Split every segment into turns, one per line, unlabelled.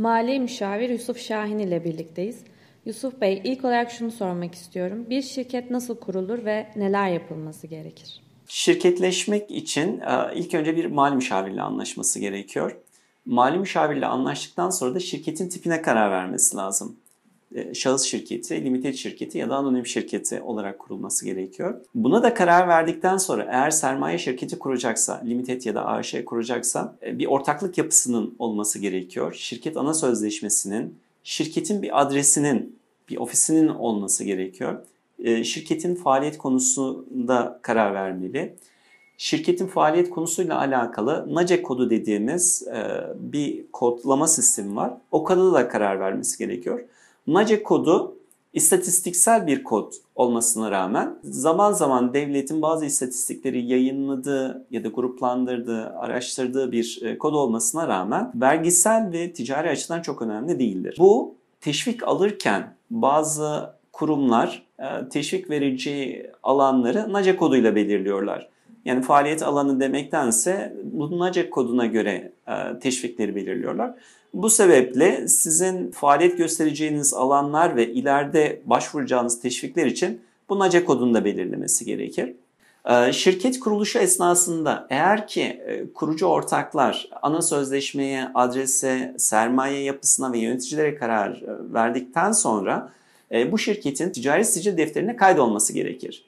Mali Müşavir Yusuf Şahin ile birlikteyiz. Yusuf Bey, ilk olarak şunu sormak istiyorum. Bir şirket nasıl kurulur ve neler yapılması gerekir?
Şirketleşmek için e, ilk önce bir mali müşavirle anlaşması gerekiyor. Mali müşavirle anlaştıktan sonra da şirketin tipine karar vermesi lazım. E, şahıs şirketi, limited şirketi ya da anonim şirketi olarak kurulması gerekiyor. Buna da karar verdikten sonra eğer sermaye şirketi kuracaksa, limited ya da AŞ kuracaksa e, bir ortaklık yapısının olması gerekiyor. Şirket ana sözleşmesinin, şirketin bir adresinin, bir ofisinin olması gerekiyor. E, şirketin faaliyet konusunda karar vermeli. Şirketin faaliyet konusuyla alakalı NACE kodu dediğimiz bir kodlama sistemi var. O kodu da karar vermesi gerekiyor. NACE kodu istatistiksel bir kod olmasına rağmen zaman zaman devletin bazı istatistikleri yayınladığı ya da gruplandırdığı, araştırdığı bir e, kod olmasına rağmen vergisel ve ticari açıdan çok önemli değildir. Bu teşvik alırken bazı kurumlar e, teşvik vereceği alanları NACE koduyla belirliyorlar. Yani faaliyet alanı demektense bu NACE koduna göre e, teşvikleri belirliyorlar. Bu sebeple sizin faaliyet göstereceğiniz alanlar ve ileride başvuracağınız teşvikler için bu NACE kodunu da belirlemesi gerekir. Ee, şirket kuruluşu esnasında eğer ki e, kurucu ortaklar ana sözleşmeye, adrese, sermaye yapısına ve yöneticilere karar e, verdikten sonra e, bu şirketin ticari sicil defterine kaydolması gerekir.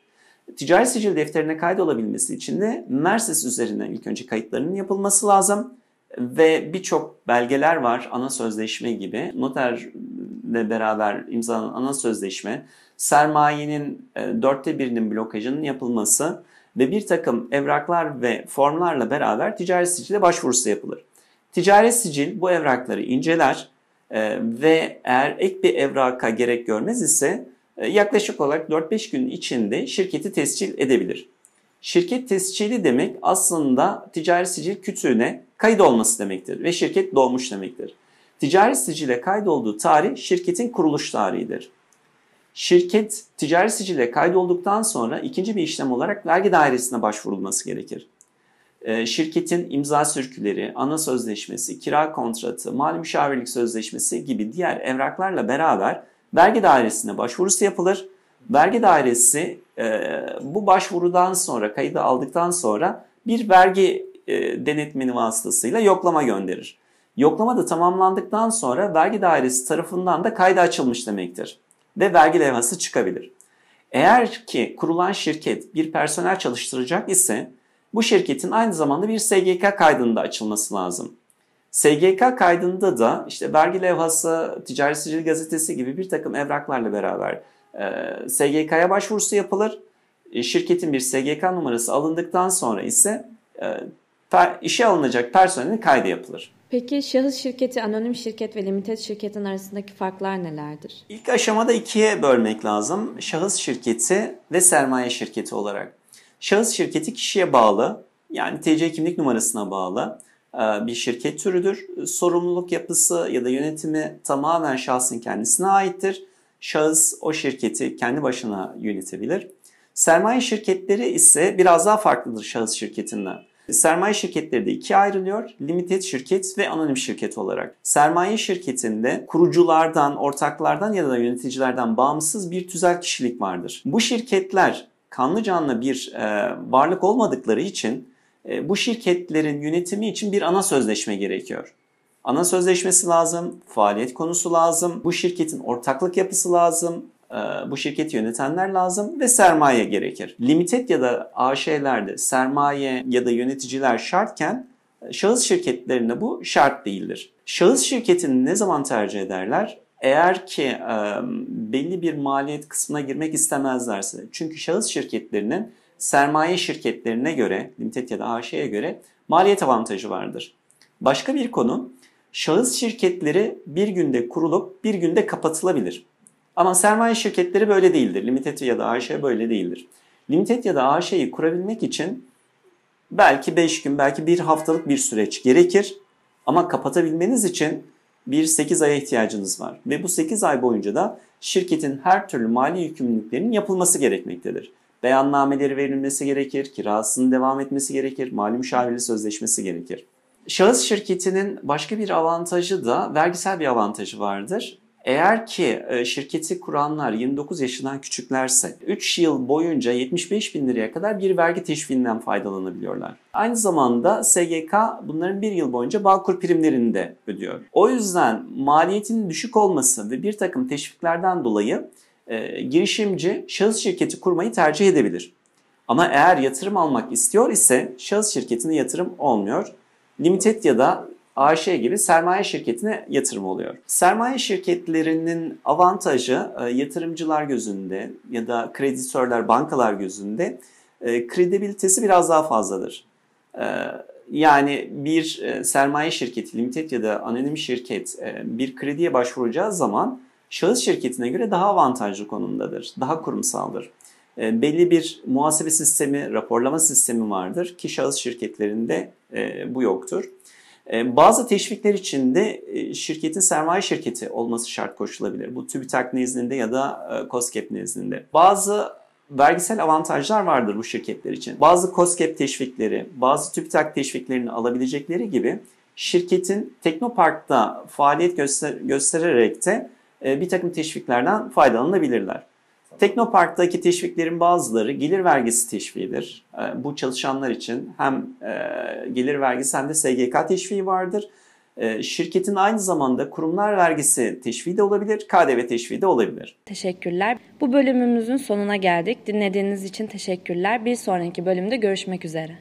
Ticari sicil defterine kaydolabilmesi için de Merses üzerinden ilk önce kayıtlarının yapılması lazım ve birçok belgeler var ana sözleşme gibi. Noterle beraber imzalanan ana sözleşme, sermayenin e, dörtte birinin blokajının yapılması ve bir takım evraklar ve formlarla beraber ticari sicile başvurusu yapılır. Ticari sicil bu evrakları inceler e, ve eğer ek bir evraka gerek görmez ise yaklaşık olarak 4-5 gün içinde şirketi tescil edebilir. Şirket tescili demek aslında ticari sicil kütüğüne kayıt olması demektir ve şirket doğmuş demektir. Ticari sicile kaydolduğu tarih şirketin kuruluş tarihidir. Şirket ticari sicile kaydolduktan sonra ikinci bir işlem olarak vergi dairesine başvurulması gerekir. Ee, şirketin imza sürküleri, ana sözleşmesi, kira kontratı, mali müşavirlik sözleşmesi gibi diğer evraklarla beraber vergi dairesine başvurusu yapılır. Vergi dairesi e, bu başvurudan sonra, kaydı aldıktan sonra bir vergi e, denetmeni vasıtasıyla yoklama gönderir. Yoklama da tamamlandıktan sonra vergi dairesi tarafından da kayda açılmış demektir ve vergi levhası çıkabilir. Eğer ki kurulan şirket bir personel çalıştıracak ise bu şirketin aynı zamanda bir SGK kaydında açılması lazım. SGK kaydında da işte vergi levhası, ticari sicil gazetesi gibi bir takım evraklarla beraber e, SGK'ya başvurusu yapılır. E, şirketin bir SGK numarası alındıktan sonra ise e, işe alınacak personelin kaydı yapılır.
Peki şahıs şirketi, anonim şirket ve limited şirketin arasındaki farklar nelerdir?
İlk aşamada ikiye bölmek lazım. Şahıs şirketi ve sermaye şirketi olarak. Şahıs şirketi kişiye bağlı, yani TC kimlik numarasına bağlı bir şirket türüdür. Sorumluluk yapısı ya da yönetimi tamamen şahsın kendisine aittir. Şahıs o şirketi kendi başına yönetebilir. Sermaye şirketleri ise biraz daha farklıdır şahıs şirketinden. Sermaye şirketleri de ikiye ayrılıyor. Limited şirket ve anonim şirket olarak. Sermaye şirketinde kuruculardan, ortaklardan ya da yöneticilerden bağımsız bir tüzel kişilik vardır. Bu şirketler kanlı canlı bir e, varlık olmadıkları için e, bu şirketlerin yönetimi için bir ana sözleşme gerekiyor. Ana sözleşmesi lazım, faaliyet konusu lazım, bu şirketin ortaklık yapısı lazım, e, bu şirketi yönetenler lazım ve sermaye gerekir. Limited ya da AŞ'lerde sermaye ya da yöneticiler şartken e, şahıs şirketlerinde bu şart değildir. Şahıs şirketini ne zaman tercih ederler? Eğer ki e, belli bir maliyet kısmına girmek istemezlerse. Çünkü şahıs şirketlerinin sermaye şirketlerine göre, limited ya da AŞ'ye göre maliyet avantajı vardır. Başka bir konu, şahıs şirketleri bir günde kurulup bir günde kapatılabilir. Ama sermaye şirketleri böyle değildir. Limited ya da AŞ böyle değildir. Limited ya da AŞ'yi kurabilmek için belki 5 gün, belki bir haftalık bir süreç gerekir. Ama kapatabilmeniz için bir 8 aya ihtiyacınız var. Ve bu 8 ay boyunca da şirketin her türlü mali yükümlülüklerinin yapılması gerekmektedir. Beyannameleri verilmesi gerekir, kirasının devam etmesi gerekir, mali müşavirli sözleşmesi gerekir. Şahıs şirketinin başka bir avantajı da vergisel bir avantajı vardır. Eğer ki e, şirketi kuranlar 29 yaşından küçüklerse 3 yıl boyunca 75 bin liraya kadar bir vergi teşviğinden faydalanabiliyorlar. Aynı zamanda SGK bunların bir yıl boyunca Bağkur primlerini de ödüyor. O yüzden maliyetin düşük olması ve bir takım teşviklerden dolayı e, girişimci şahıs şirketi kurmayı tercih edebilir. Ama eğer yatırım almak istiyor ise şahıs şirketine yatırım olmuyor. Limited ya da AŞ gibi sermaye şirketine yatırım oluyor. Sermaye şirketlerinin avantajı e, yatırımcılar gözünde ya da kreditörler, bankalar gözünde e, kredibilitesi biraz daha fazladır. E, yani bir sermaye şirketi, limited ya da anonim şirket bir krediye başvuracağı zaman şahıs şirketine göre daha avantajlı konumdadır, daha kurumsaldır. Belli bir muhasebe sistemi, raporlama sistemi vardır ki şahıs şirketlerinde bu yoktur. Ee, bazı teşvikler için de e, şirketin sermaye şirketi olması şart koşulabilir. Bu TÜBİTAK nezdinde ya da COSGAP e, nezdinde. Bazı vergisel avantajlar vardır bu şirketler için. Bazı COSGAP teşvikleri, bazı TÜBİTAK teşviklerini alabilecekleri gibi şirketin Teknopark'ta faaliyet göster göstererek de e, bir takım teşviklerden faydalanabilirler. Teknopark'taki teşviklerin bazıları gelir vergisi teşviğidir. Ee, bu çalışanlar için hem e, gelir vergisi hem de SGK teşviği vardır. Şirketin aynı zamanda kurumlar vergisi teşviği de olabilir, KDV teşviği de olabilir.
Teşekkürler. Bu bölümümüzün sonuna geldik. Dinlediğiniz için teşekkürler. Bir sonraki bölümde görüşmek üzere.